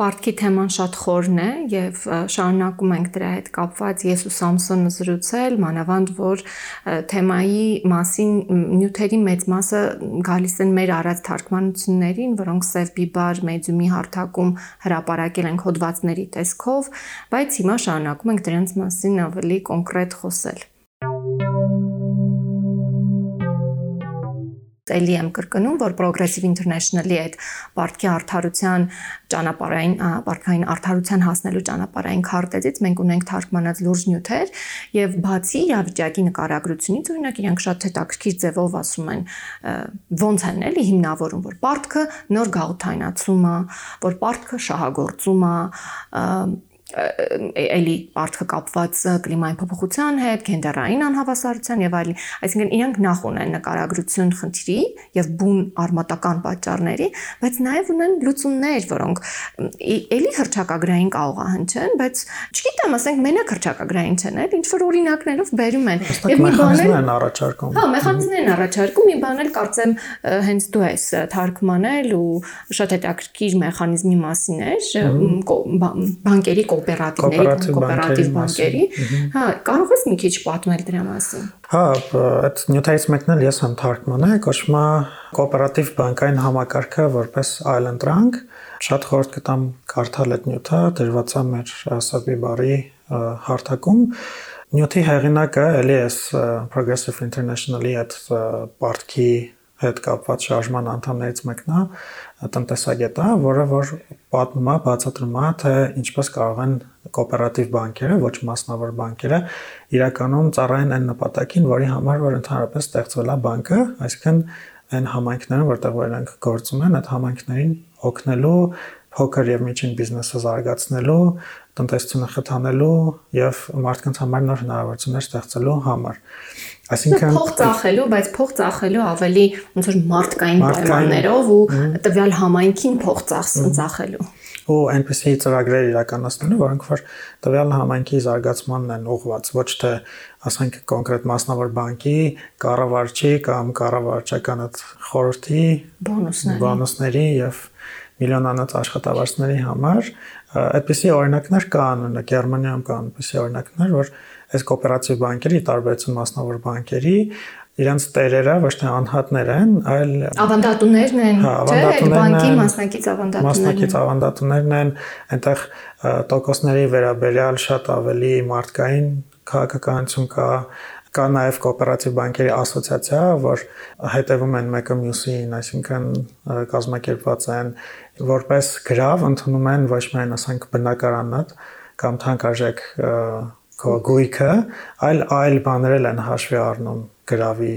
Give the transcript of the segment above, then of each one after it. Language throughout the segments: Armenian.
Պարտքի թեման շատ խորն է եւ շարունակում ենք դրա հետ կապված ես ու Սամսոնը զրուցել, մանավանդ որ թեմայի մասին նյութերի մեծ մասը գալիս են մեր առած թարգմանություններին, որոնք Սև Բիբար մեդիումի հարթակում հրապարակել են հոդվածների տեսքով, բայց հիմա շարունակում ենք դրանց մասին ավելի կոնկրետ խոսել էլի եմ կրկնում, որ Progressive International-ի այդ բարդքի արդարության ճանապարհային բարդքային արդարության հասնելու ճանապարհային քարտեզից մենք ունենք թարգմանած լուրջ նյութեր եւ բացի իրավիճակի նկարագրությունից օրինակ իրանք շատ հետաքրքիր ձևով ասում են ոնց են էլի հիմնավորում որ բարդքը նոր գաղութայնացում է, որ բարդքը շահագործում է, էլի բարդքը կապված կլիմայի փոփոխության հետ, գենդերային անհավասարության եւ այլն։ Այսինքն իրանք նախ ունեն նկարագրություն խնդրի եւ բուն արմատական պատճառների, բայց նաեւ ունեն լուծումներ, որոնք էլի հրճակագրային կարող է հնչեն, բայց չգիտեմ, ասենք մենակ հրճակագրային չեն, էլ ինչ որ օրինակներով բերում են եւ մի բան են առաջարկում։ Հա, մեխանիզմներ են առաջարկում, մի բան էլ կարծեմ հենց դու ես թարգմանել ու շատ հետաքրքիր մեխանիզմի մասին էր բանկերի կոոպերատիվների, կոոպերատիվ բանկերի։ Հա, կարող ես մի քիչ պատմել դրա մասին։ Հա, այդ նյութերից մեկն էլ ես եմ թարգմանել, կոչվում է կոոպերատիվ բանկային համակարգը որպես island rank։ Շատ խորտ կտամ կարդալ այդ նյութը, դրված է մեր Սաբի բարի հարթակում։ Նյութի հեղինակը էլի էս Progressive International-ի այդ պարտքի հետ կապված շարժման անդամներից մեկն է, տնտեսագետ է, որը որ պատմում է, բացատրում է, թե ինչպես կարող են կոոպերատիվ բանկերը, ոչ մասնավոր բանկերը իրականում ծառայեն այն նպատակին, որի համար որ ընդհանրապես ստեղծվել է բանկը, այսինքն այն համայնքներում, որտեղ որ նրանք գործում են, այդ համայնքներին օգնելու փոքր եւ միջին բիզնեսը զարգացնելու, տնտեսությունը խթանելու եւ մարդկանց համար նոր հնարավորություններ ստեղծելու համար։ Այսինքն փող ծախելու, բայց փող ծախելու ավելի ոնց որ մարդկային պայմաններով ու տվյալ համայնքին փող ծախելու ու այնպեսի ծրագրեր իրականացնելու, որոնք որ տվյալ համայնքի զարգացմանն են ուղղված, ոչ թե ասենք կոնկրետ մասնավոր բանկի կառավարչի կամ կառավարչական խորհրդի բոնուսների բոնուսների եւ միլիոնանոց աշխատավարձների համար այդպիսի օրինակներ կան, օրինակ Գերմանիայում կան այդպիսի օրինակներ, որ այս կոոպերատիվ բանկերի տարբերություն մասնավոր բանկերի իրանց տերերը ոչ թե անհատներ են, այլ ավանդատուներն են, հա, թե բանկի մասնակից ավանդատուներն են։ Մասնակից ավանդատուներն են, այնտեղ տոկոսների վերաբերյալ շատ ավելի մարդկային քաղաքականություն կա, կա նաև կոոպերատիվ բանկերի ասոցիացիա, որ հետևում են մեկը մյուսին, այսինքն կազմակերպված են որպես գրավ ընդունում են ոչ միայն ասենք բնակարանը կամ թանկարժեք գույքը, այլ այլ բաներ են հաշվի առնում գրավի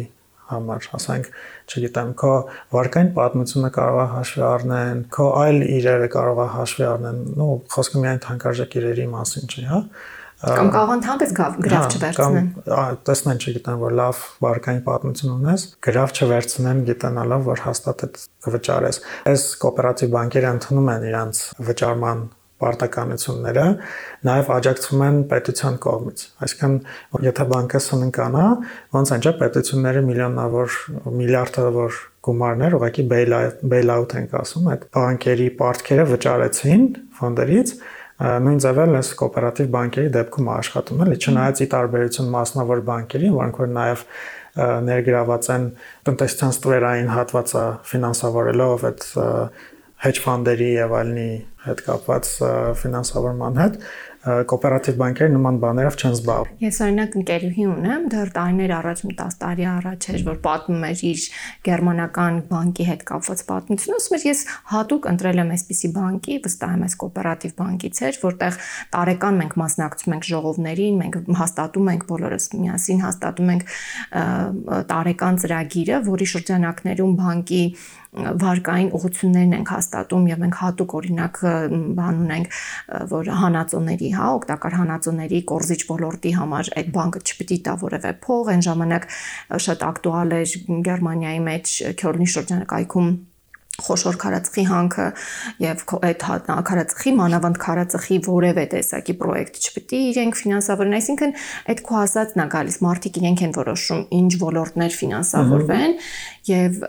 համար, ասենք, չգիտեմ, քո վարկային պատմությունը կարող է հաշվի առնեն, քո այլ իրերը կարող է հաշվի առնեն, ну, խոսքը միայն թանկարժեք իրերի մասին չի, հա։ Կամ կարող ընդհանրապես գրավ չվերցնեն։ Կամ տեսնեն, չգիտեմ, որ լավ վարկային պատմություն ունես, գրավ չվերցնեն, գիտենալով, որ հաստատ այդ կվճարես։ Այս կոոպերատիվ բանկերը ընդունում են իրանց վճարման պարտականությունները նաև աջակցվում են պետության կողմից։ Այսինքն, եթե բանկը սննկանա, ոնց են չէ պետությունները միլիոնավոր միլիարդավոր գումարներ ուղղակի բեյլ-աութ ենք ասում, այդ բանկերի պարտքերը վճարեցին ֆոնդերից, նույն ձևել էս կոոպերատիվ բանկերի դեպքում աշխատում էլի չնայած ի տարբերություն մասնավոր բանկերի, որոնք որ նաև ներգրաված են տնտեսության ստվերային հատվածը ֆինանսավորելով այդ hedge fund-երի եւ այլնի հետ կապված ֆինանսավորման հետ կոոպերատիվ բանկերը նման բաներով չեն զբաղվում։ Ես օրինակ ընկերուհի ունեմ, դեռ տարիներ առաջ, մի 10 տարի առաջ էր, որ պատմում էր իր գերմանական բանկի հետ կապված պատմությունը, ասում էր ես հատուկ ընտրել եմ այսպիսի բանկի, վստահ եմ այս կոոպերատիվ բանկից էր, որտեղ տարեկան մենք մասնակցում ենք ժողովներին, մենք հաստատում ենք բոլորս միասին հաստատում ենք տարեկան ծրագիրը, որի շրջանակներում բանկի վարկային ուղություններն ենք հաստատում եւ մենք հատուկ օրինակ բան ունենք որ հանածոների հա օգտակար հանածոների կորզիչ ոլորտի համար այդ բանկը չպիտի տա որևէ փող այն ժամանակ շատ ակտուալ էր Գերմանիայի մեջ Քյորնի շրջանակայքում խոշոր քարածխի հանքը եւ այդ քարածխի մանավանդ քարածխի որևէ տեսակի պրոյեկտ չպետք է իրենք ֆինանսավորեն, այսինքն այդ քո ասածն է գալիս, մարդիկ իրենք են որոշում ինչ ոլորտներ ֆինանսավորվեն եւ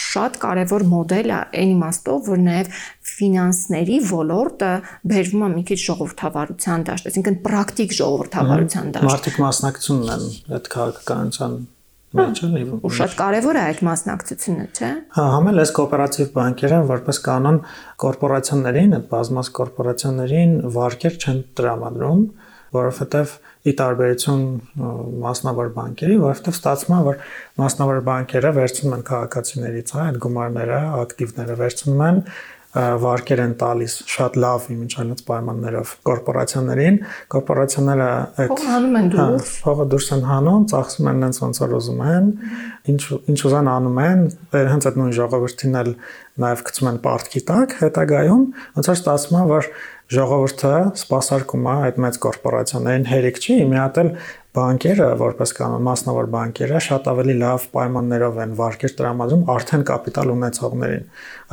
շատ կարեւոր մոդել է այն իմաստով, որ նաեւ ֆինանսների ոլորտը բերվում է մի քիչ ժողովրդավարության դաշտ, այսինքն պրակտիկ ժողովրդավարության դաշտ։ Մարդիկ մասնակցում են այդ քաղաքականության մեջ էլի։ Ու շատ կարևոր է այդ մասնակցությունը, չէ՞։ Հա, համել այս կոոպերատիվ բանկերը որպես կանոն կորպորացիաներին, այդ բազմաս կորպորացիաներին վարկեր չեն տրամադրում, որովհետև ի տարբերություն մասնավոր բանկերի, որովհետև ստացվում է, որ մասնավոր բանկերը վերցնում են քաղաքացիներից, հա, այդ գումարները, ակտիվները վերցնում են վարկեր են տալիս շատ լավ իմիջանոց պայմաններով կորպորացիաներին, կորպորացիաները այդ հանում են հա, դուրս, փողը դուրս են հանում, ծախսում են այնց ոնց որ ուզում են, ինչ ինչ ուզան անում են, հենց այդ նույն ժողովրդին էլ նաև գցում են պարտքի տակ, հետագայում ոնց որ ստացվում է, որ ժողովուրդը սпасարկում է այդ մեծ կորպորացիաներին հերիք չի, մի հատ էլ բանկերը, որպես կանոն մասնավոր բանկերը շատ ավելի լավ պայմաններով են վարկեր տրամադրում արդեն կապիտալ ունեցողներին։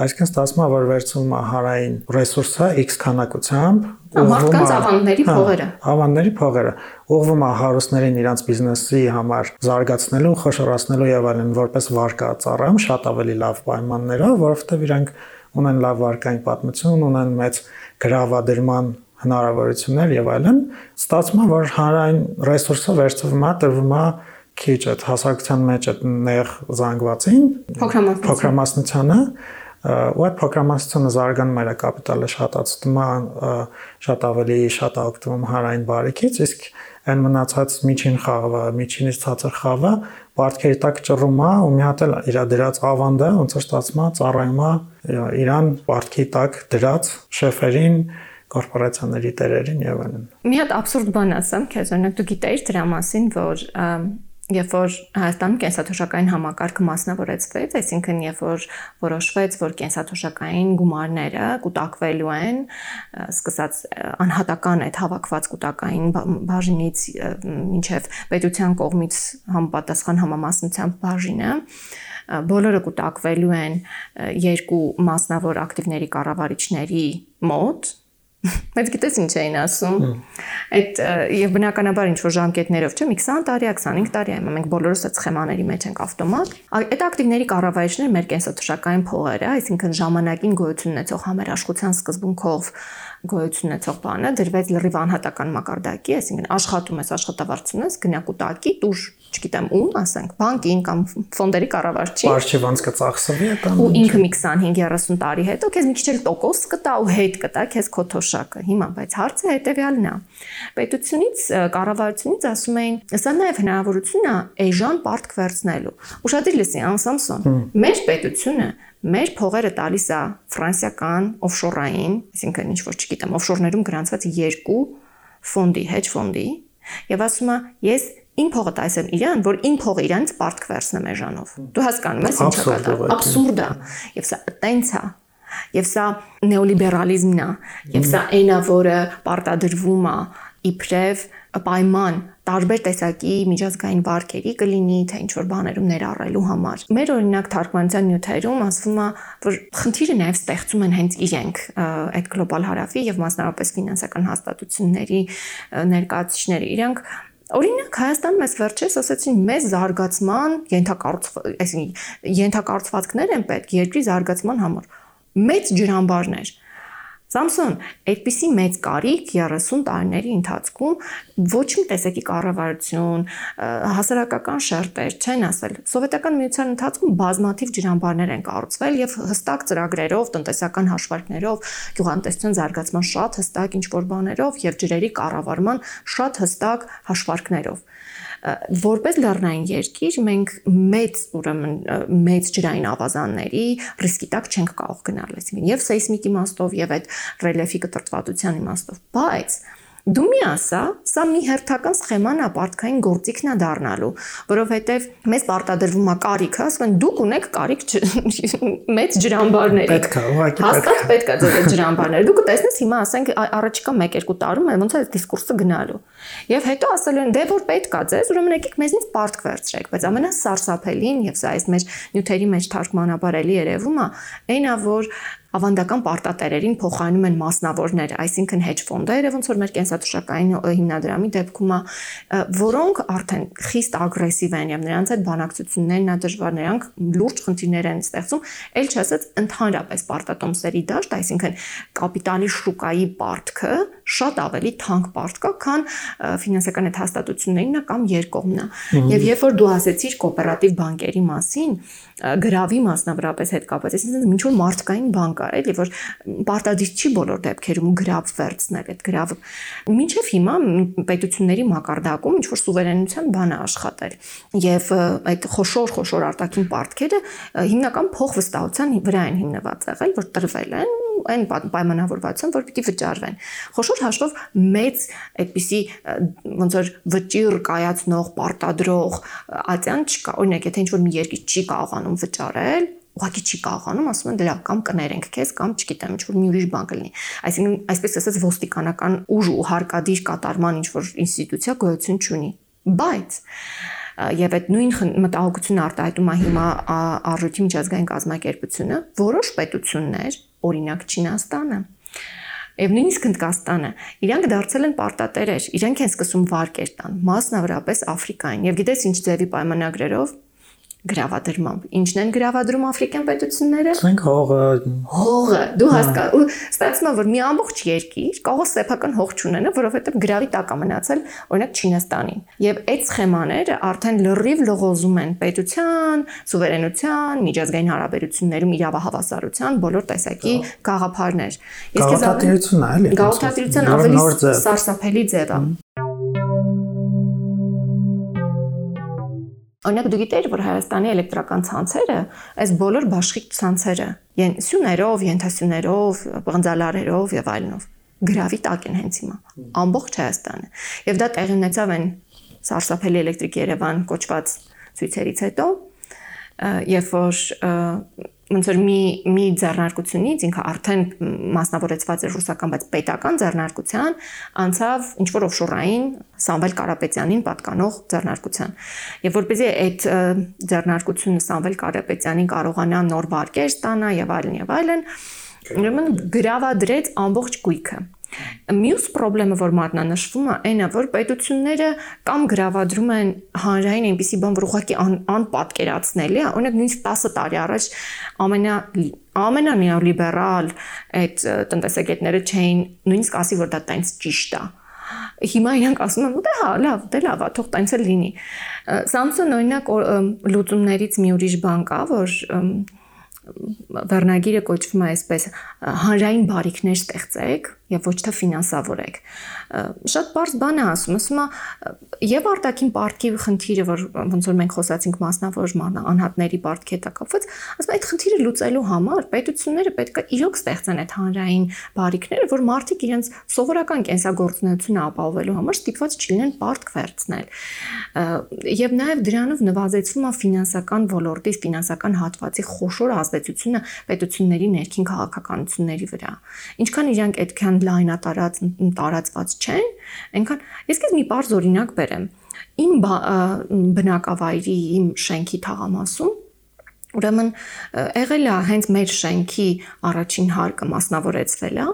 Այսինքն ստացվում է, որ վերցվում է հարային ռեսուրսը X քանակությամբ, մարդկանց ավանդների հա, փողերը։ Ավանդների փողերը ուղղվում է հարուստներին իրանց բիզնեսի համար զարգացնելու, խոշորացնելու եւ այլն, որպես վարկա ծառայում շատ ավելի լավ պայմաններով, որովհետեւ իրանք ունեն լավ վարկային պատմություն, ունեն մեծ գրավադրման հնարավորություններ եւ այլն, ստացվում է, որ հանրային ռեսուրսը վերցվում է, տրվում է քիչ այդ հասարակության մեջ այդ նեղ զանգվածին, փոքրամասնությանը, ու այդ փոքրամասնությունը զարգանում է կապիտալը շատացնում է, շատ ավելի շատ օգտվում հանրային բարիքից, իսկ այն մնացած միջին խաղը, միջինից ցածր խաղը պարտքերի տակ ճռում է ու մի հատ էլ իր դրած ավանդը ոնց որ ստացվում է ծառայում է իրան պարտքի տակ դրած շեֆերին կորպորացիաների տերերին եւ այլն։ Մի հատ абսուրդ բան ասեմ, քեզ օրինակ դու գիտեիր դրա մասին, որ երբ որ Հայաստանում կենսաթոշակային համակարգը մասնավորեցվեց, այսինքն երբ որ որոշվեց, որ կենսաթոշակային գումարները կուտակվելու են, սկսած անհատական այդ հավաքված կուտակային բաժինից մինչև պետության կողմից համապատասխան համամասնության բաժինը, բոլորը կուտակվելու են երկու մասնավոր ակտիվների կառավարիչների մոտ Բայց գիտես ինչ էին ասում։ Այդ եւ բնականաբար ինչ որ ժամկետներով, չէ՞, մի 20 տարի, 25 տարի այո, մենք բոլորս այդ սխեմաների մեջ ենք ավտոմատ։ Այդ ակտիվների կառավարիչները մեր կենսաթոշակային փողերը, այսինքն ժամանակին գոյություն ունեցող համերաշխության սկզբունքով գոյություն ունեցող բանը դրվեց լրիվ անհատական մակարդակի, այսինքն աշխատում ես, աշխատավարձում ես, գնա կուտակի, դուր, չգիտեմ, ում, ասենք, բանկին կամ ֆոնդերի կառավարչի։ Արխիվանց կծախսվի կամ ու ինքը մի 25-30 տարի հետո քեզ մի քիչ էլ տոկոս կտա ու հետ կտա քեզ քո թոշակը։ Հիմա բայց հարցը հետեւյալն է։ Պետությունից, կառավարությունից ասում էին, սա նաև հնարավորություն է էժան պարտք վերցնելու։ Ուշադրի լսի, անսամսոն։ Մեր պետությունը մեր փողերը տալիս է ֆրանսիական օֆշորային, այսինքն ինչ որ չգիտեմ, օֆշորներում գրանցված երկու ֆոնդի, hedge ֆոնդի, եւ ասում է, ես ին փողը տալիս եմ իրան, որ ին փողը իրանից պարտք վերցնեմ էժանով։ Դու հասկանում ես ինչա կա։ Աբսուրդ է։ Եվ սա տենց է։ Եվ սա նեոլիբերալիզմն է։ Եվ սա այնա, որը պարտադրվում է իբրև պայման տարբեր տեսակի միջազգային վարկերի կլինի, թե ինչ որ բաներում ներառելու համար։ Մեր օրինակ թարգմանության նյութերում ասվում է, որ խնդիրը նաև ստեղծում են հենց իրենք այդ գլոբալ հարավի եւ մասնավորապես ֆինանսական հաստատությունների ներկայացուցիչները։ Իրանք Օրինակ Հայաստանում այս վերջերս ասացին մեծ զարգացման ենթակառուցվածքներ են պետք երկրի զարգացման համար։ Մեծ ջրամբարներ Samsung այդպիսի մեծ կարիք 30 տարիների ընթացքում ոչ մի տեսակի կառավարություն, հասարակական շերտեր չեն ասել։ Սովետական միության ընթացքում բազմաթիվ ջրամբարներ են կառուցվել եւ հստակ ծրագրերով, տնտեսական հաշվարկներով, գյուղատնտեսության զարգացման շատ հստակ ինչ-որ բաներով եւ ջրերի կառավարման շատ հստակ հաշվարկներով որպես լեռնային երկիր մենք մեծ ուրեմն մեծ ջրային ավազանների ռիսկի տակ չենք կարող գնալ, այսինքն եւ սեյսմիկ իմաստով եւ այդ ռելիեֆի կտրտվածության իմաստով, բայց Դու մի ասա, սա մի հերթական սխեման է պարտքային գործիքն է դառնալու, որովհետև մեզ պարտադրվում է կարիքը, ասում են դուք ունեք կարիք մեծ ջրամբարների։ Պետք է, ուղղակի Հաստատ պետք է ձեր ջրամբարները։ Դուք կտեսնես հիմա ասենք առաջիկա 1-2 տարում ոնց է դիսկուրսը գնալու։ Եվ հետո ասելու են դե որ պետք է ձեզ, ուրեմն եկեք մեզնից պարտք վերցրեք, բայց ամենասարսափելին եւ սա այս մեր նյութերի մեջ թարգմանաբարելի երևում է, այնա որ ավանդական պարտատերերին փոխարինում են մասնավորներ, այսինքն hedge ֆոնդերը, ոնց որ մեր կենսաթոշակային հիմնադրամի դեպքում է, որոնք արդեն խիստ ագրեսիվ են եւ նրանց այդ բանակցություններն է դժվար, նրանք լուրջ խնդիրներ են ստեղծում, ել չասած ընդհանրապես պարտատոմսերի դաշտ, այսինքն կապիտալի շուկայի պարտքը շատ ավելի թանկ պարտ կա, քան ֆինանսական այդ հաստատություններինը կամ երկկողմնա։ Եվ երբ որ դու ասեցիր կոոպերատիվ բանկերի մասին, գրավի մասնավորապես հետ կապված, այսինքն ինչ որ մարդկային բան կա, էլի որ պարտադիր չի բոլոր դեպքերում գրավ վերցնել այդ գրավը։ Մինչև հիմա պետությունների մակարդակում ինչ որ սուվերենության բան է աշխատել։ Եվ այդ խոշոր խոշոր արտաքին պարտքերը հիմնական փոխվստահության վրա են հիմնված եղել, որ տրվել են այն պայմանավորվածություն, որ պիտի վճարվեն։ Խոշոր հաշվով մեծ այդպիսի ոնց որ վճիր կայացնող, պարտադրող ատյան չկա։ Օրինակ, եթե ինչ-որ մի երկիր չի կարողանում վճարել, ուղղակի չի կարողանում, ասում են դրա կամ կներենք քեզ կամ չգիտեմ, ինչ որ մի ուրիշ բան կլինի։ Այսինքն, այսպես ասած, ոստիկանական ուժ ու հարկադիր կատարման ինչ որ ինստիտուցիա գոյություն չունի։ Բայց եւ այդ նույն մտահոգությունը արտահայտում է հիմա արժույթի միջազգային կազմակերպությունը, որոշ պետություններ օրինակ Չինաստանը Եվ նույնիսկ Հնդկաստանը, իրանք դարձել են պարտատերեր, իրանք են սկսում վարկեր տան, մասնավորապես Աֆրիկային։ Եվ գիտես ինչ ձևի պայմանագրերով գրավադրմամբ։ Ինչն են գրավադրում աֆրիկյան պետությունները։ Ասենք հողը։ Հողը, դու հասկա։ Ու ստացվում է որ մի ամբողջ երկիր կարող է սեփական հող չունենա, որովհետև գրավի տակ է մնացել օրինակ Չինաստանին։ Եվ այդ սխեմաները արդեն լրիվ լողոզում են պետության, սուվերենության, միջազգային հարաբերություններում իրավահավասարության բոլոր տեսակի գաղափարներ։ Ես քեզ գաղութատիրությունն է, էլի։ Գաղութատիրության ավելի սարսափելի ձև է։ Օրինակ դու գիտեիր, որ Հայաստանի էլեկտրական ցանցերը, այս բոլոր բաշխիկ ցանցերը, սյուներով, ենթասյուներով, բղնձալարերով եւ այլնով գրավի տակ են հենց հիմա։ Ամբողջ Հայաստանը։ Եվ դա տեղի ունեցավ այն Սարսափելի էլեկտրիկ Երևան կոչված ցույցերից հետո, երբ որ ոնց որ մի մի ձեռնարկությունից ինքը արդեն մասնավորեցված էր ռուսական, բայց պետական ձեռնարկության անցավ ինչ որ օֆշորային Սամվել Կարապետյանին պատկանող ձեռնարկության։ Եվ որպեսզի այդ ձեռնարկությունը Սամվել Կարապետյանին կարողանա նոր վարկեր ստանա եւ այլն եւ այլն, ուրեմն գրավադրեց ամբողջ գույքը Մյուս խնդրը, որ մատնանշվում է, այն է, որ պետությունները կամ գրավադրում են հանրային այնպիսի բան, որ ուղղակի անպատկերացնելի է, օրինակ նույնիսկ 10 տարի առաջ ամենա ամենանեոլիբերալ այդ տնտեսագետները չէին նույնիսկ ասի, որ դա տենց ճիշտ է հիմա իրանք ասում են, դե հա, լավ, դե լավ, թող տենց էլ լինի։ Samsung օրինակ լուծումներից մի ուրիշ բան կա, որ վերնագիրը կոչվում է այսպես հանրային բարիկներ ստեղծեք եւ ոչ թե ֆինանսավորեք շատ բարձ բան է ասում, ասում է եւ արտաքին պարտքի խնդիրը, որ ոնց որ մենք խոսացինք մասնավոր անհատների պարտքի հետ կապված, ասում այդ խնդիրը լուծելու համար պետությունները պետք է իրոք ստեղծեն այդ հանրային բարիկները, որ մարդիկ իրենց սովորական կենսագործունեությունը ապահովելու համար ստիպված չլինեն պարտք վերցնել։ Եվ նաեւ դրանով նվազեցվում է ֆինանսական ոլորտի, ֆինանսական հատվածի խոշոր ազդեցությունը պետությունների ներքին քաղաքականությունների վրա։ Ինչքան իրանք այդքան լայնատարած տարածված չեն, այնքան ես քեզ մի բարձ օրինակ բերեմ։ Իմ բնակավայրի, իմ շենքի թաղամասում Ուրեմն եղել է հենց մեր շենքի առաջին հարկը մասնավորեցվել է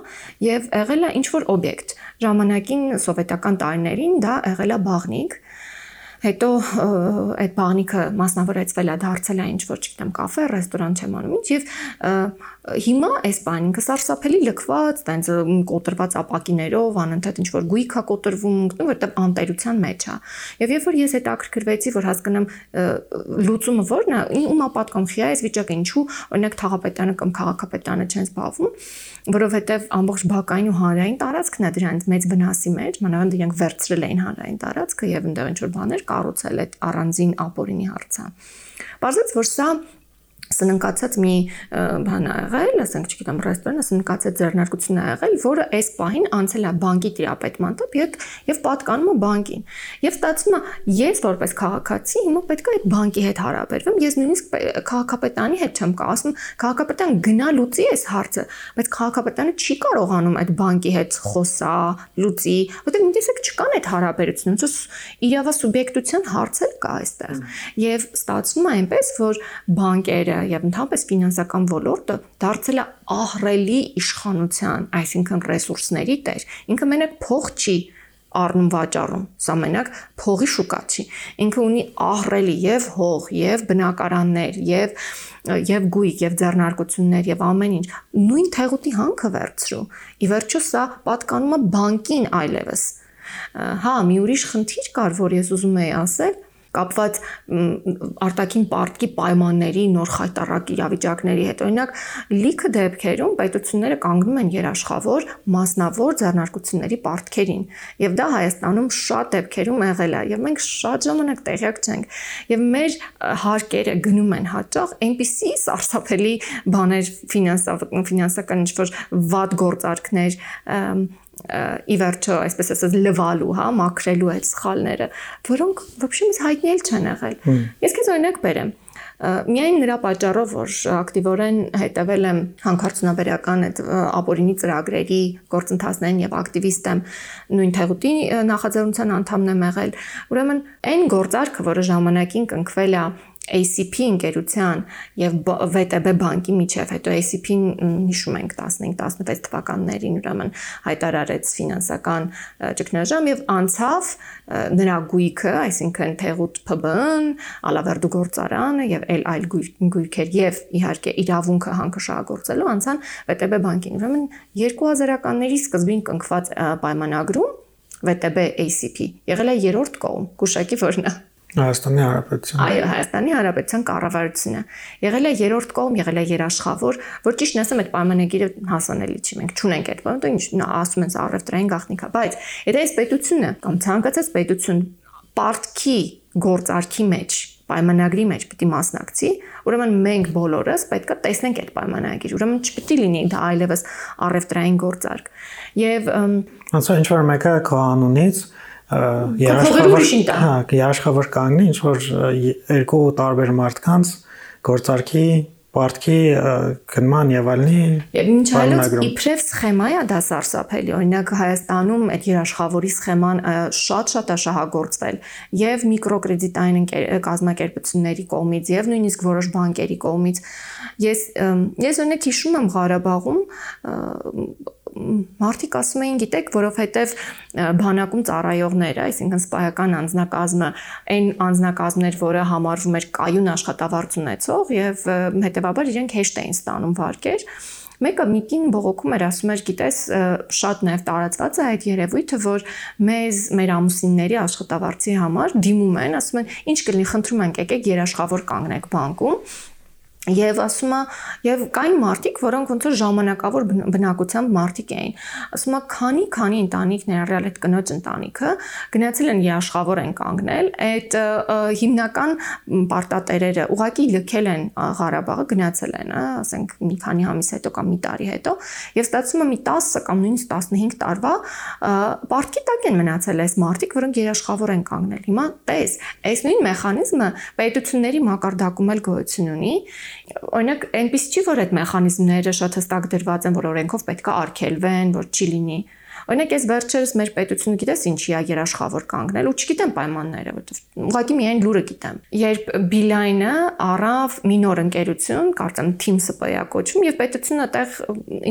եւ եղել է ինչ որ օբյեկտ։ Ժամանակին սովետական տարիներին դա եղել է բաղնիկ, հետո այդ բաղնիկը մասնավորեցվել է դարձել է ինչ որ չգիտեմ կաֆե, ռեստորան չեմ անում ինչ եւ Հիմա այս բան ինքը սարսափելի լքված, տենց կոտրված ապակիներով, անընդհատ ինչ որ գույք է կոտրվում, որտեղ անտերության մեջ է։ Եվ երբ որ ես այդ ակրկրվեցի, որ հասկանամ լուծումը որն է, ումա պատկոմխի է այս վիճակը ինչու, օրինակ թաղապետանը կամ քաղաքապետանը չեն զբաղվում, որովհետև ամբողջ բակային ու հանրային տարածքն է դրանից մեծ վնասի մեջ, մանավանդ իրենք վերցրել էին հանրային տարածքը եւ այնտեղ ինչ որ բաներ կառուցել այդ առանձին ապօրինի հարցը։ Բարձրաց որ սա սննկացած մի բան ա եղել, ասենք, չգիտեմ, ռեստորանը սննկացած ձեռնարկություն ա եղել, որը այս պահին անցել է բանկի տիրապետման տոп եւ եւ պատկանում է բանկին։ Եվ ստացվում է, ես որպես քաղաքացի հիմա պետք է այդ բանկի հետ հարաբերվեմ, ես նույնիսկ քաղաքապետանի հետ չեմ կա, ասում քաղաքապետան գնա լուծի այս հարցը, բայց քաղաքապետանը չի կարողանում այդ բանկի հետ խոսա, լուծի, որտեղ մի տեսակ չկան այդ հարաբերությունները, ոնց իրավասուբյեկտության հարց էլ կա այստեղ։ Եվ ստացվում է այնպես, որ բանկերը եւ ընդհանրապես ֆինանսական ոլորտը դարձել է ահռելի իշխանության, այսինքն ռեսուրսների տեր։ Ինքը մենակ փող չի առնում վաճառում, սա մենակ փողի շուկա չի։ Ինքը ունի ահռելի եւ հող, եւ բնակարաններ, եւ եւ գույք, եւ ձեռնարկություններ եւ ամեն ինչ։ Նույն թեղուտի հանքը վերցրու։ Ի վերջո սա պատկանում է բանկին այլևս։ Հա, մի ուրիշ խնդիր կար, որ ես ուզում եի ասել, կապված արտաքին պարտքի պայմանների նոր խայտարակ իրավիճակների հետ։ Օրինակ, լիքը դեպքերում պետությունները կանգնում են երաշխավոր մասնավոր ձեռնարկությունների պարտքերին, եւ դա Հայաստանում շատ դեպքերում եղել է, եւ մենք շատ ժամանակ տեղյակ չենք։ Եվ մեր հարկերը գնում են հաճախ այնպիսի սարսափելի բաներ ֆինանսական ֆինանսական ինչ-որ վատ գործարքներ ի վերջո, այսպես ասած, լվալու, հա, մաքրելու այդ սխալները, որոնք ոբշեմից հայտնի էլ չեն եղել։ Ես քեզ օրինակ բերեմ։ Միայն նրա պատճառով, որ ակտիվորեն հետևել եմ հանքարդյունաբերական այդ ապօրինի ծրագրերի գործընթացներին եւ ակտիվիստ եմ, նույն թեղուտի նախաձեռնության անդամն եմ եղել։ Ուրեմն այն գործարքը, որը ժամանակին կնքվել է ACP ընկերության եւ VTB բանկի միջև, հետո ACP-ն հիշում ենք 15-16 թվականներին ուրեմն հայտարարեց ֆինանսական ճգնաժամ եւ անցավ նրա գույքը, այսինքն Թեղուտ ՓԲ-ն, Ալավերդու գործարանը եւ այլ այլ գույքեր եւ իհարկե իրավունքը հանքաշահագործելու անցան VTB բանկին։ Ուրեմն 2000-ականների սկզբին կնքված պայմանագրում VTB ACP եղել է երրորդ կողմ, գուշակի որն է Հայաստանի Հանրապետության։ Այո, Հայաստանի Հանրապետության կառավարությունը։ Եղել է երրորդ կողմ, եղել է երաշխավոր, որ ճիշտ ասեմ, այդ պայմանագիրը հասանելի չի։ Մենք չունենք այդ բանը, ինչ ասում են առևտրային գաղտնիքա, բայց եթե այս պետությունը կամ ցանկացած պետություն պարտքի գործարքի մեջ պայմանագրի մեջ պիտի մասնակցի, ուրեմն մենք բոլորս պետք է տեսնենք այդ պայմանագիր։ Ուրեմն չպիտի լինի դա այլևս առևտրային գործարք։ Եվ որ ինչ որ մեկը կանոնից երաշխավոր հա, երաշխավոր կանգնի ինչ որ երկու տարբեր մարդկանց գործարքի պարտքի գնման եւ այլնի եւ ինչ այլոց իբրև սխեմա է դա սարսափելի օրինակ Հայաստանում այդ երաշխավորի սխեման շատ-շատ է շահագործվել եւ միկրոկրեդիտային կազմակերպությունների կողմից եւ նույնիսկ որոշ բանկերի կողմից ես ես օրինակ հիշում եմ Ղարաբաղում մարդիկ ասում էին, գիտեք, որովհետև բանակում ծառայողները, այսինքն սպայական անձնակազմը, այն անձնակազմներ, որը համարվում էր կայուն աշխատավարձ ունեցող եւ հետեւաբար իրենք հեշտ էին ստանում վարկեր, Մեկը միտին բողոքում էր, ասում էր, գիտես, շատ նաև տարածված է այդ երևույթը, որ մեզ մեր ամուսինների աշխատավարձի համար դիմում են, ասում են, ինչ կլինի, խնդրում ենք, եկեք երաշխավոր կանգնեք բանկում Եվ ասում է, եւ կային մարդիկ, որոնք ոնց որ ժամանակավոր բնակությամբ մարդիկ էին։ Ասում է, քանի քանի ընտանիք ներառյալ այդ կնոջ ընտանիքը գնացել են երաշխավոր են կանգնել, այդ հիմնական պարտատերերը ուղակի լքել են Ղարաբաղը, գնացել են, ասենք մի քանի ամիս հետո կամ մի տարի հետո, եւ ստացվում է մի 10 կամ նույնիսկ 15 տարվա պարտքի տակ են մնացել այս մարդիկ, որոնք երաշխավոր են կանգնել։ Հիմա տես, այս նույն մեխանիզմը պետությունների մակարդակում էլ գոյություն ունի Օրինակ, այնպես չի, որ այդ մեխանիզմները շատ հստակ դրված են, որ օրենքով պետք է արգելվեն, որ չի լինի։ Օրինակ, ես վերջերս մեր պետությունը գիտես ինչի է երաշխավոր կանգնել ու չգիտեմ պայմանները, որովհետև ուղղակի միայն լուրը գիտեմ։ Երբ Beeline-ը առավ մի նոր ընկերություն, կարծեմ Team SPA կոչվում եւ պետությունը այդտեղ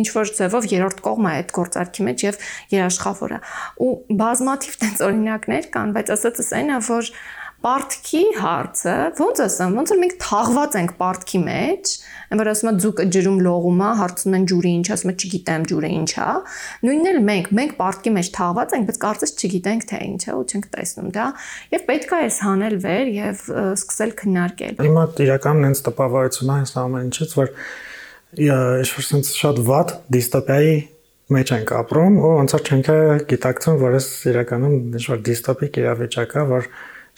ինչ որ ձևով երրորդ կողմ է այդ գործարքի մեջ եւ երաշխավորը։ Ու բազմաթիվ տենց օրինակներ կան, բայց ասածս այն է, որ Պարտքի հարցը, ոնց ասեմ, ոնց որ մենք թաղված ենք պարտքի մեջ, այն որ ասում է ձուկը ջրում լողում է, հարցնում են ջուրը ինչ, ասում է չգիտեմ ջուրը ինչ է։ Նույնն էլ մենք, մենք պարտքի մեջ թաղված ենք, բայց կարծես չգիտենք թե ինչ է ու չենք տեսնում դա, եւ պետք է այս հանել վեր եւ սկսել քննարկել։ Հիմա իրականն հենց տպավորություն է այս ամեն ինչից, որ ինչ-որ sense շատ վատ դիստոպիայի մեջ ենք ապրում ու որ չենք գիտակցում, որ այս իրականում ինչ-որ դիստոպիկ իրավիճակ է, որ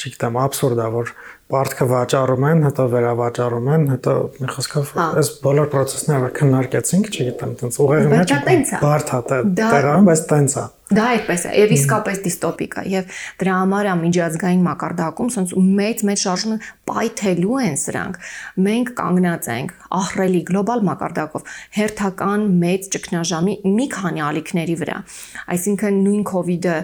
չգիտեմ, абսուրդ է, որ պարտքը վաճառում են, հետո վերավաճառում են, հետո մի խոսքով այս բոլոր process-ները քննարկեցինք, չգիտեմ, տենց ուղեղի մեջ բարդ է տեղանում, բայց տենց է։ Դա այդպես է, եւ իսկապես դիստոպիկ է եւ դրա համար է միջազգային մակարդակում սենց մեծ մեծ շարժումը պայթելու են սրանք։ Մենք կանգնած ենք ահռելի գլոբալ մակարդակով հերթական մեծ ճգնաժամի մի քանի ալիքների վրա։ Այսինքն նույն իդը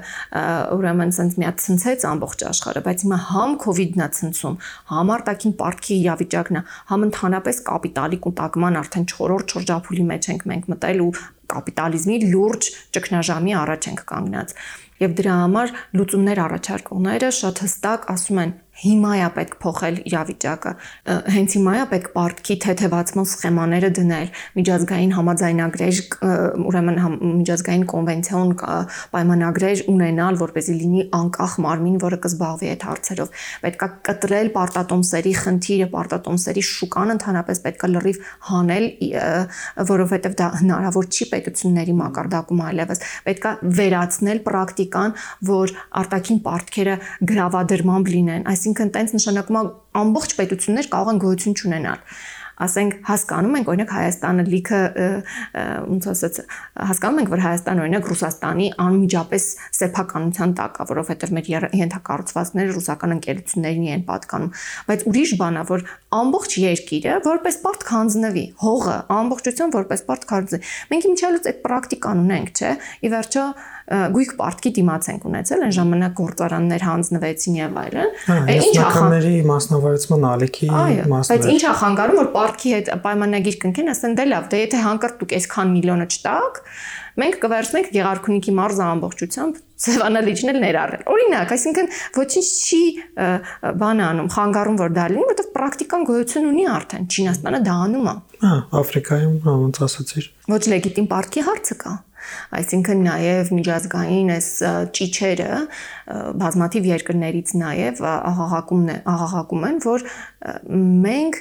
ուրեմն սենց միա ցնցեց ամբողջ աշխարհը, բայց հիմա համ իդն է ցնցում, համ արտաքին պարտքի իրավիճակն է, համ ընդհանրապես կապիտալի կուտակման արդեն 4-րդ շրջափուլի մեջ ենք մենք մտել ու կապիտալիզմի լուրջ ճգնաժամի առաջ ենք կանգնած։ Եվ դրա համար լուծումներ առաջարկողները շատ հստակ ասում են հիմա է պետք փոխել իրավիճակը հենց հիմա է պետք պարտքի թեթևացման սխեմաները դնել միջազգային համաձայնագրեր ուրեմն միջազգային կոնվենցիոն պայմանագրեր ունենալ որպեսզի լինի անկախ մարմին որը կզբաղվի այդ հարցերով պետքա կտրել պարտատոմսերի խնդիրը պարտատոմսերի շուկան ընդհանրապես պետքա լրիվ հանել որովհետև դա հնարավոր չի պետությունների մակարդակում այլևս պետքա վերացնել պրակտիկան որ արտաքին պարտքերը գրավադրմամբ լինեն այս այսինքն տենց նշանակում է ամբողջ պետություններ կարող են գոյություն չունենալ ասենք հասկանում ենք օրինակ Հայաստանը լիքը ոնց ասած հասկանում ենք որ Հայաստանը օրինակ Ռուսաստանի անմիջապես սեփականության տակ է որովհետև մեր ենթակառուցվածքները ռուսական ընկերություններին են պատկանում բայց ուրիշ բան է որ ամբողջ երկիրը որպես պարտ քանձնվի հողը ամբողջություն որպես պարտ քանձնվի մենք ինչալուց այդ պրակտիկան ունենք չէ ի վերջո գույք պարտքի դիմաց ենք ունեցել այն ժամանակ գործարաններ հանձնվեցին եւ այլն ինչ ախանների մասնավորեցման ալիքի մասն բայց ինչ է խանգարում որ պարտքի հետ պայմանագիր կնքեն ասեն դե լավ դե եթե հանկարծ այսքան միլիոնը չտաք մենք կվերցնենք Գեղարքունիքի մարզը ամբողջությամբ Սևանալիջն էլ ներառել։ Օրինակ, այսինքն ոչինչ չի բան անում, խանգարում որ դա լինի, որովհետև պրակտիկան գոյություն ունի արդեն։ Չինաստանը դա անում է։ Հա, Աֆրիկայում ոնց ասացիր։ Ոչ լեգիտիմ պարտքի հարցը կա։ Այսինքն նաև միջազգային այս ճիչերը բազմաթիվ երկրներից նաև աղաղակումն է, աղաղակում են, որ մենք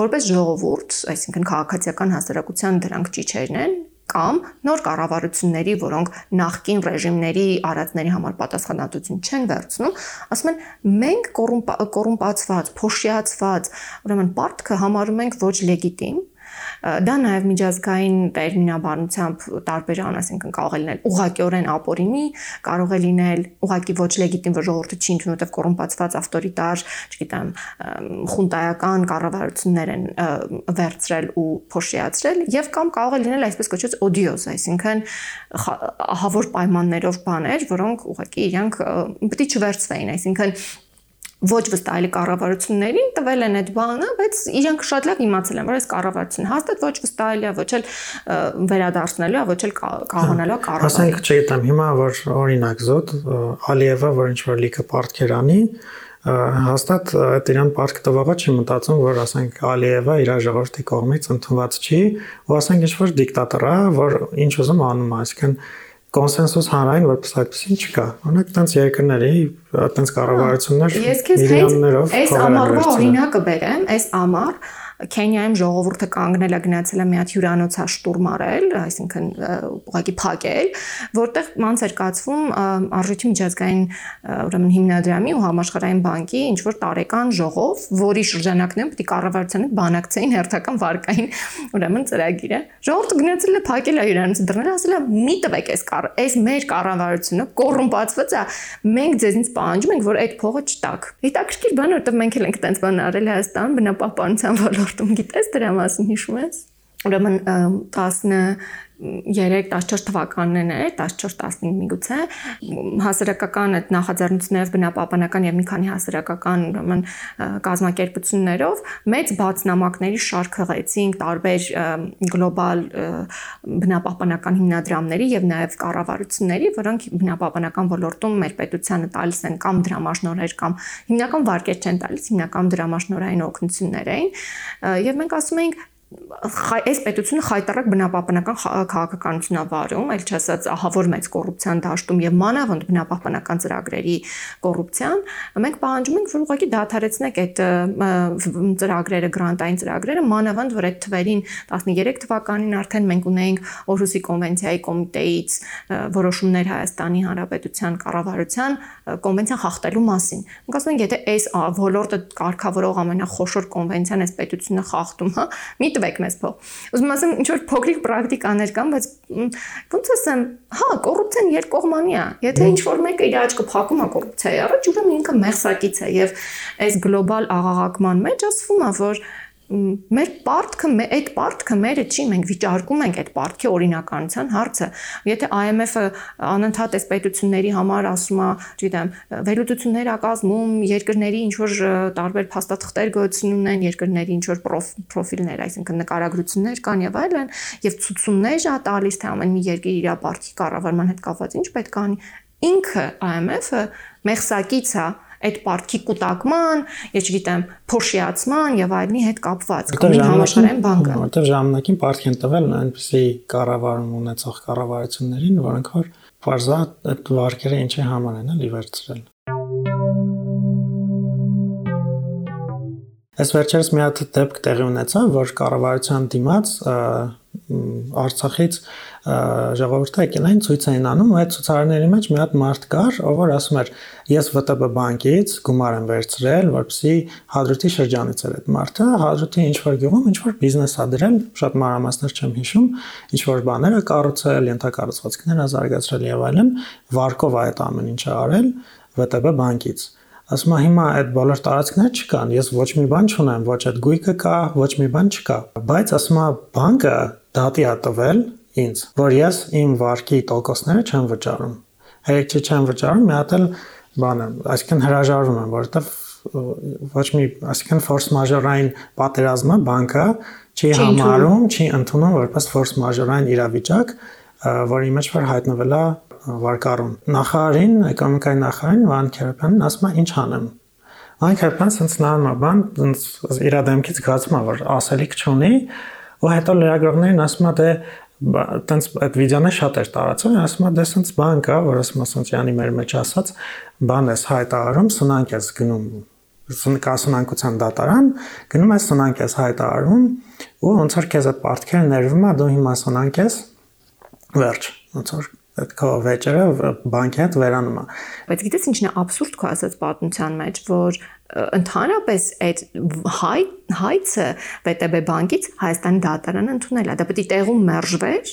որպես ժողովուրդ, այսինքն քաղաքացիական հասարակության դրանք ճիչերն են, կամ նոր կառավարությունների, որոնք նախկին ռեժիմների արածների համար պատասխանատվություն չեն վերցնում, ասում են մենք կոռումպացված, փոշիացված, ուրեմն պարտքը համարում ենք ոչ լեգիտիմ, Դա նաև միջազգային տերմինաբանությամբ տարբերան, ասենքն կարող է լինել ուղղակիորեն ապօրինի, կարող է լինել ուղղակի ոչ լեգիտիմ, ժողովուրդը չի ընդունում, որտեղ կոռումպացված ավտորիտար, չգիտեմ, խունտայական կառավարություններ են վերցրել ու փոշիացրել, եւ կամ կարող է լինել այսպես կոչված օդիոզ, այսինքն ահավոր պայմաններով բաներ, որոնք ուղղակի իրանք պետք է չվերցվեին, այսինքն ոչ վստահելի կառավարություններին տվել են այդ բանը, բայց իրենք շատ լավ իմացել են, որ այս կառավարությունը հաստատ ոչ վստահելի է, ոչ էլ վերադարձնելու է, ոչ էլ կարողանալու է կառավարել։ Ասենք, չգիտեմ, հիմա որ օրինակ զոտ Ալիևը, որ ինչ որ լիքը պարտքեր անի, հաստատ այդ իրան պարտք տվողը չի մտածում, որ ասենք Ալիևը իր ժողովրդի կողմից ընդունված չի, ու ասենք ինչ որ դիկտատոր է, որ ինչ ուզում անում, այսինքն կոնսենսուս հանրային այդպեսին չկա։ Օրինակ տենց երկրների, տենց կառավարություններ միլիոններով այս ամառվա օրինակը բերեմ, այս ամառ Քենիայում ժողովուրդը կանգնել է գնացել է մի հատ հյուրանոցա շտուրմ արել, այսինքն ուղղակի փակել, որտեղ մանց էր կացվում արժույթի միջազգային ուրեմն հիմնադրամի ու համաշխարհային բանկի ինչ որ տարեկան ժողով, որի շրջանակներում պետք է կառավարությանը բանակցեին հերթական վարկային ուրեմն ծրագիրը։ Ժողովուրդը գնացել է փակել է հյուրանոցը դռները, ասել է՝ «Մի տվեք այս կառ, այս մեր կառավարությունը կոռումպացված է, մենք ձեզնից պահանջում ենք, որ այդ փողը չտաք»։ Հետաքրքիր բան, որովհետև մենք էլ ենք տենց բան արել Հայաստան բնապահպանության ոլորտում ոլորտում գիտես դրա մասին հիշում ես։ Ուրեմն 10 3-14 թվականն է, 14-15 միգուցե հասարակական այդ նախաձեռնություններով բնապահպանական եւ մի քանի հասարակական ուրեմն կազմակերպություններով մեծ բացնամակների շարք հղեցինք տարբեր գլոբալ բնապահպանական հիմնադրամների եւ նաեւ կառավարությունների, որոնք բնապահպանական ոլորտում մեր պետությանը տալիս են կամ դրամաշնորհեր կամ հիմնական վարկեր չեն տալիս, հիմնական դրամաշնորհային օգնություններ էին եւ մենք ասում ենք այս պետությունը խայտարակ բնապահպանական քաղաքականություն է վարում, այլ չասած ահավոր մեծ կոռուպցիան դաշտում եւ մանավանդ բնապահպանական ծրագրերի կոռուպցիան, մենք պահանջում ենք, որ ուղղակի դադարեցնեք այդ ծրագրերը, գրանտային ծրագրերը, մանավանդ որ այդ թվերին 13 թվականին արդեն մենք ունեինք Օրհուսի կոնվենցիայի կոմիտեից որոշումներ Հայաստանի Հանրապետության կառավարության կոնվենցիան խախտելու մասին։ Մենք ասում ենք, եթե այս ոլորտը կարգավորող ամենախոշոր կոնվենցիան այս պետությունը խախտում, հա, մի տվեք մեզ փող։ Ուզում ասեմ, ինչ որ փոքրիկ պրակտիկաներ կան, բայց ոնց ասեմ, հա, կոռուպցիան երկկողմանի է։ Եթե ինչ որ մեկը իր աչքը փակում է կոռուպցիայի առաջ, ուրեմն ինքը մեղսակից է եւ այս գլոբալ աղաղակման մեջ ասվում է, որ մեր պարտքը այդ պարտքը մերը չի մենք վիճարկում ենք այդ պարտքի օրինականության հարցը եթե IMF-ը անընդհատ այս պետությունների համար ասում է չգիտեմ վերլուծություններ ա կազմում երկրների ինչ որ տարբեր փաստաթղթեր գոյություն ունեն երկրների ինչ որ պրոֆիլներ այսինքն նկարագրություններ կան եւ այլն եւ ցուցումներ ա տալիս թե ամեն մի երկիր իր պարտքի կառավարման հետ կապված ինչ պետք է անի ինքը IMF-ը մեղսակից է այդ պարտքի կൂട്ടակման, ես չգիտեմ, փոշիացման եւ այլնի հետ կապված համաշխարհային բանկը։ Որտեւ ժամանակին պարտք են տվել այնպեսի կառավարում ունեցող կառավարություններին, որոնք որ բարձա այդ վարկերը ինչի համար են էլի վերցրել։ Այս վերջերս մի հատ դեպք տեղի ունեցավ, որ կառավարության դիմաց Արցախից ժողովուրդը եկել էին ցույց էին անում, այդ ցուցարարների մեջ մի հատ մարդ կար, ով ասում էր. «Ես ՎՏԲ բանկից գումար եմ վերցրել, որպեսզի Հադրութի շրջանից էր այդ մարդը, Հադրութի ինչ որ գյուղում ինչ որ բիզնես ա դրել, շատ մանրամասներ չեմ հիշում, ինչ որ բաներ ա կառուցել, ենթակառուցվածքներ ա զարգացրել եւ այլն, վարկով է այդ ամեն ինչը արել ՎՏԲ բանկից»։ ասում է հիմա այդ բոլոր տարածքներ չկան, ես ոչ մի բան չունեմ, ոչ այդ գույքը կա, ոչ մի բան չկա, բայց ասում է բանկը դատի ա տվել ինձ, որ ես իմ վարկի տոկոսները չեմ վճարում։ Հերիք չեմ վճարում, մի հատ էլ բանը, այսինքն հրաժարվում եմ, որովհետև ոչ մի, այսինքն force majeure-ային պատերազմը բանկը չի համարում, չի ընդունում որպես force majeure-ային իրավիճակ, որի մեջ որ հայտնվել է վարկառուն։ Նախարարին, էկոնոմիկայի նախարարին Վան Քերպյանն ասում է ինչ անեմ։ Վան նայում է բան, իր դեմքից գացում է որ ասելիք չունի, ու հետո լրագրողներին ասում է դե տենց այդ վիդեոները շատ էր տարածում, ասում եմ, դե սենց բան կա, որ ասում ասում Յանի մեր մեջ ասած, բան ես հայտարարում, սնանկ ես գնում կասնանկության դատարան, գնում ես սնանկ ես հայտարարում ու ոնց որ քեզ այդ պարտքերը ներվում է, դու հիմա սնանկ ես վերջ, ոնց որ այդ քո վեճերը բանկի հետ վերանում է։ Բայց գիտես ինչն է абսուրդ քո ասած պատմության մեջ, որ ընդհանրապես այդ հայ հայցը VTB բանկից Հայաստանի դատարանը ընդունել է։ Դա պետք է տեղում մերժվեր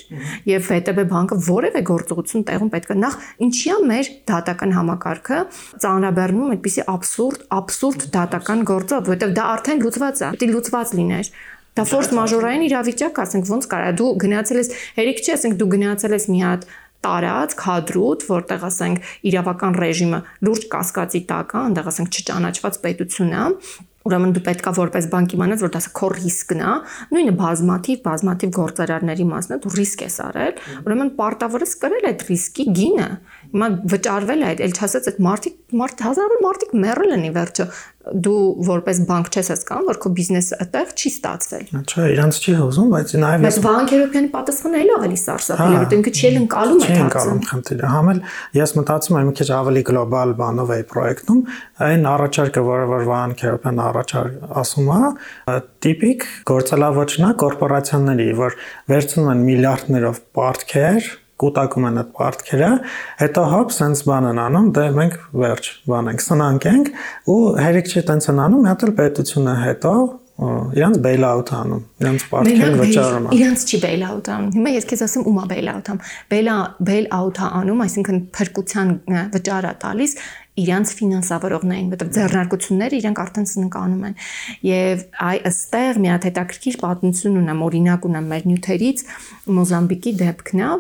եւ VTB բանկը որևէ գործողություն տեղում պետք է նախ ինչիա մեր դատական համակարգը ծանրաբեռնում այդպիսի абսուրդ абսուրդ դատական գործով, որովհետեւ դա արդեն լուծված է։ Պետք է լուծված լիներ։ Դա ֆորս մաժորային իրավիճակ, ասենք ոնց կարա դու գնացել ես, հերիք չի, ասենք դու գնացել ես մի հատ տարածք, հադրուտ, որտեղ ասենք իրավական ռեժիմը լուրջ կասկածի տակ է, այնտեղ ասենք չճանաչված պետություն է, ուրեմն դու պետքա որպես բանկ իմանաս, որ դա քո ռիսկն է, նույնը բազմաթիվ, բազմաթիվ գործարարների մասն է, դու ռիսկ ես արել, ուրեմն պարտավոր ես կրել այդ ռիսկի գինը։ Հիմա վճարվել է այդ, ել չասած այդ մարդիկ, մարդ հազարավոր մարդիկ մեռել են ի վերջո դու որպես բանկ չես հասկանում, որ քո բիզնեսը այդտեղ չի ստացվել։ Չէ, իրանց չի հուզում, բայց նաև Բայց բանկերոպյանի պատասխանը էլ ավելի սարսափելի որտեղ ինքը չի ընկալում այդ հարցը։ Չի ընկալում խնդիրը։ Համել ես մտածում եմ մի քիչ ավելի գլոբալ բանով է պրոյեկտում, այն առաջարկը, որը որ Վան Քերոպյան առաջարկ ասում է, տիպիկ գործելավոճն է կորպորացիաների, որ վերցնում են միլիարդներով պարտքեր կուտակում են այդ պարտքերը, հետո հոп սենց բան են անում, դե մենք վերջ բան ենք, սնանք ենք ու հերիք չի տենց են անում, մի հատ էլ պետությունը հետո իրանց բեյլ-աութ անում, իրանց պարտքերը վճարում։ Իրանց չի բեյլ-աութ անում։ Հիմա ես քեզ ասեմ ումա բեյլ-աութ ամ։ բեյլ-աութը անում, այսինքն փրկության վճարա տալիս իրանց ֆինանսավորողներին, որտեղ ձեռնարկությունները իրանք արդեն սնկանում են։ Եվ այ ըստեղ մի հատ հետաքրքիր պատմություն ունեմ, օրինակ ունեմ մեր նյութերից Մոզամբիկի դեպքն է,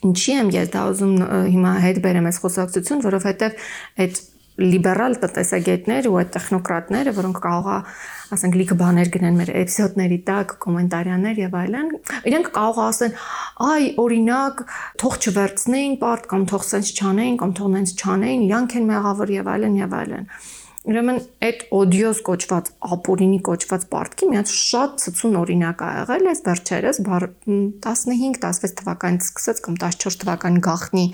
Ինչի եմ ես դա ուզում հիմա հետ բերեմ այս խոսակցություն, որովհետև այդ լիբերալ տնտեսագետներ ու այդ տեխնոկրատները, որոնք կարող է, ասենք, լիքը բաներ գնեն մեր էպիզոդների տակ, կոմենտարիաներ եւ այլն, իրենք կարող ասեն, այ օրինակ, թող չվերցնեին պարտ կամ թող սենց չանեին կամ թող նենց չանեին, իրանք են մեղավոր եւ այլն եւ այլն։ Ուրեմն այդ օդիոս կոչված ապորինի կոչված պարտքի մի հատ շատ ցցուն օրինակ ա եղել այս վերջերս 15-16 թվականից սկսած կամ 14 թվականի գախնի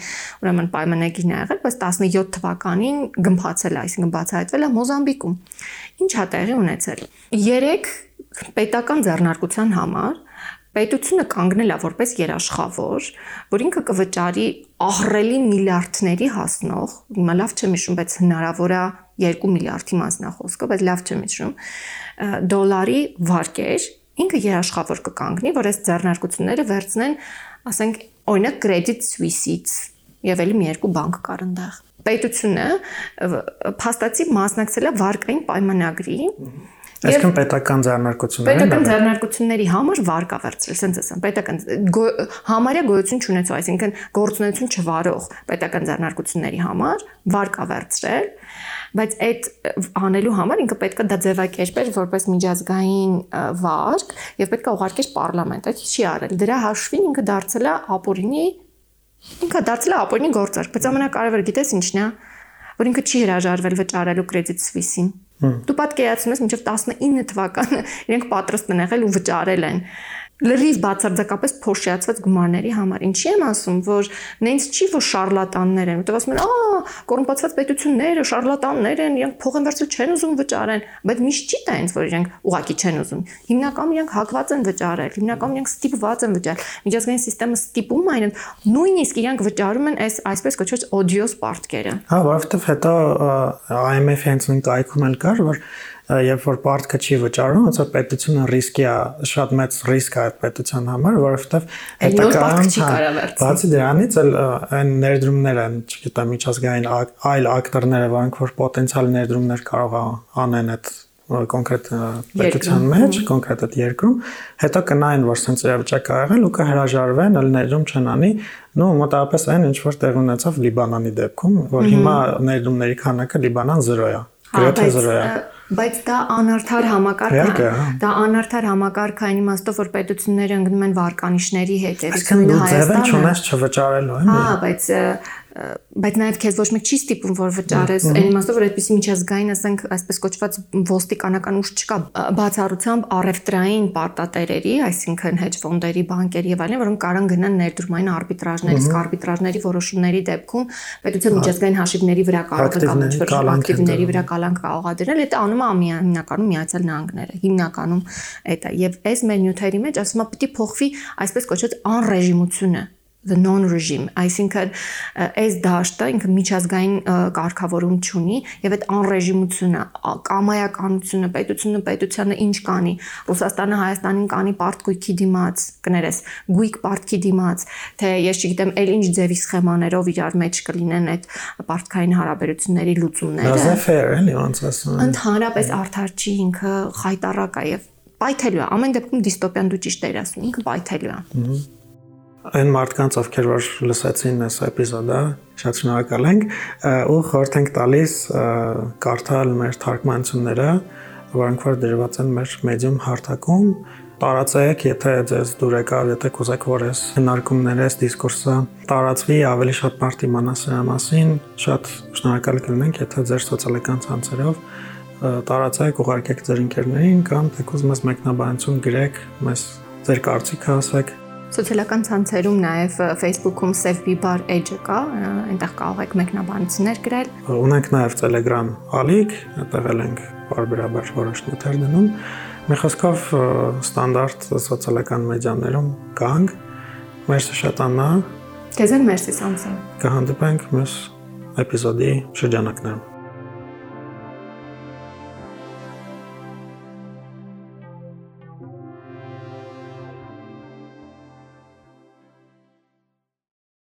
ուրեմն պայմանագիրն ա եղել, բայց 17 թվականին գմփացել, այսինքն բացահայտվել է Մոզամբիկում։ Ինչ հա տեղի ունեցել։ 3 պետական ձեռնարկության համար պետությունը կանգնել է որպես երաշխավոր, որ ինքը կվճարի ահռելի միլիարդների հասնող, հիմա լավ չեմ հիշում, բայց հնարավոր է 2 միլիարդի մասնախոսքը, բայց լավ չեմ հիշում, դոլարի վարկեր, ինքը երաշխավոր կկանգնի, որ այս ձեռնարկությունները վերցնեն, ասենք, օրինակ Credit Suisse-ից եւ ելի մի երկու բանկ կար այնտեղ։ Պետությունը փաստացի մասնակցել է վարկային պայմանագրի, Այսինքն պետական ձեռնարկությունների պետական ձեռնարկությունների համար վարկա վերցրել, ասենց ասեմ, պետական համարյա գոյություն չունեցող, այսինքն գործունեություն չվարող պետական ձեռնարկությունների համար վարկա վերցրել, բայց այդ անելու համար ինքը պետքա դա ձևակերպեր որպես միջազգային վարկ եւ պետքա ուղարկեր պարլամենտ, այդ չի արել։ Դրա հաշվին ինքը դարձել է ապօրինի ինքը դարձել է ապօրինի գործարք, բայց ամենակարևորը գիտես ինչն է, որ ինքը չի հրաժարվել վճարելու Credit Suisse-ին Դու պատկերացնում ես մինչև 19 թվականը իրենք պատրաստ են եղել ու վճարել են լրիվ բացարձակապես փոշիացված գումարների համար։ Ինչի եմ ասում, որ նենց չի որ շարլատաններ են, որտեղ ասում են, «Ահա, կոռումպացված պետությունները շարլատաններ են, իրենք փող են վերցրել, չեն ուզում վճարեն», բայց միշտ չի դա ինձ որ իրենք ուղակի չեն ուզում։ Հիմնականում իրենք հակված են վճարել, հիմնականում իրենք ստիպված են վճարել։ Միջազգային համակարգը ստիպում է իրեն, նույնիսկ իրենք վճարում են այս այսպես կոչված օդիոս պարտքերը։ Հա, որովհետև հետո IMF-ի հենց նույն կայքում էլ կար, որ երբ որ պարտքը չի վճարում, ոնց որ պետությունը ռիսկի է, շատ մեծ ռիսկ է այդ պետության համար, որովհետև հետական հա, բացի դրանից էլ այն ներդրումները, չգիտեմ, միջազգային այլ ակտորները, որոնք որ պոտենցիալ ներդրումներ կարող անեն այդ կոնկրետ պետության մեջ, կոնկրետ այդ երկրում, հետո կնային, որ sense իրավիճակ ա եղել ու կհրաժարվեն, ալ ներդրում չնանի, նո մոտավորապես այն ինչ որ տեղ ունեցավ Լիբանանի դեպքում, որ հիմա ներդրումների քանակը Լիբանան 0 է։ հա, Գրեթե 0 է բայց դա անարդար համակարգ է։ Դա անարդար համակարգ այն իմաստով, որ պետությունները ընկնում են վարկանիշների Հայաստանը։ Այսինքն դու ձևը չունես չվճարելու, Հա, բայց բայց նաև քեզ ոչ մեկ չի ստիպում որ վճարես այն իմաստով որ այդպեսի միջազգային ասենք այսպես կոչված ոստիկանական ուժ չկա բացառությամբ առևտրային պարտատերերի այսինքն hedge ֆոնդերի բանկերի եւ այլն որոնք կարան գնան ներդրումային արբիտրաժներ իսկ արբիտրաժների որոշումների դեպքում պետության միջազգային հաշիվների վրա կարող է կամ ինչ-որ ակտիվների վրա կալանք կարող է դրել դա անում է հիմնականում միացյալ նահանգները հիմնականում է եւ այս մեր նյութերի մեջ ասում է պիտի փոխվի այսպես կոչված անրեժիմությունը the non regime, այսինքն այս դաշտը ինքը միջազգային կարգավորում չունի եւ այդ անրեժիմությունը, կամայականությունը, պետությունը պետությանը ինչ կանի, Ռուսաստանը Հայաստանին կանի պարտքույքի դիմաց, կներես, գույք պարտքի դիմաց, թե ես չգիտեմ, ել ինչ ձևի սխեմաներով իրար մեջ կլինեն այդ պարտքային հարաբերությունների լուծումները։ Laissez-faire էլի ոնց ասում։ Ընդհանրապես արդար չի ինքը խայտարակ է եւ պայթելու է։ Ամեն դեպքում դիստոպիան դու ճիշտ ես ասում, ինքը պայթելու է։ Ահա այն մարդկանց, ովքեր որ լսեցին այս էպիզոդը, շատ շնորհակալ ենք ու խորհուրդ ենք տալիս կարդալ մեր թարգմանությունները, որոնք որ դրված են մեր Medium հարթակում տարածեք, եթե ձեզ դուր եկավ, եթե կուզեք որ այս հնարկումները, այս դիսկուրսը տարածվի, ավելի շատ մարդ իմանա սրա մասին, շատ շնորհակալ կլինենք, եթե ձեր սոցիալական ցանցերով տարածեք, ուղարկեք ձեր ընկերներին կամ թեկուզ մեզ մեկնաբանություն գրեք, մեզ ձեր կարծիքը ասեք Սոցիալական ցանցերում նաև Facebook-ում Save Bibar Edge կա, այնտեղ կարող եք մեկնաբանություններ գրել։ Ունենք նաև Telegram ալիք, այդտեղ էլ ենք բարբերաբար որոշ նյութեր դնում։ Մի խոսքով ստանդարտ սոցիալական մեդիաներում կանք։ Մերսի շատ Աննա։ Քեզ էլ մերսի Սամսոն։ Կհանդիպենք մյուս էպիզոդի շրջանակներում։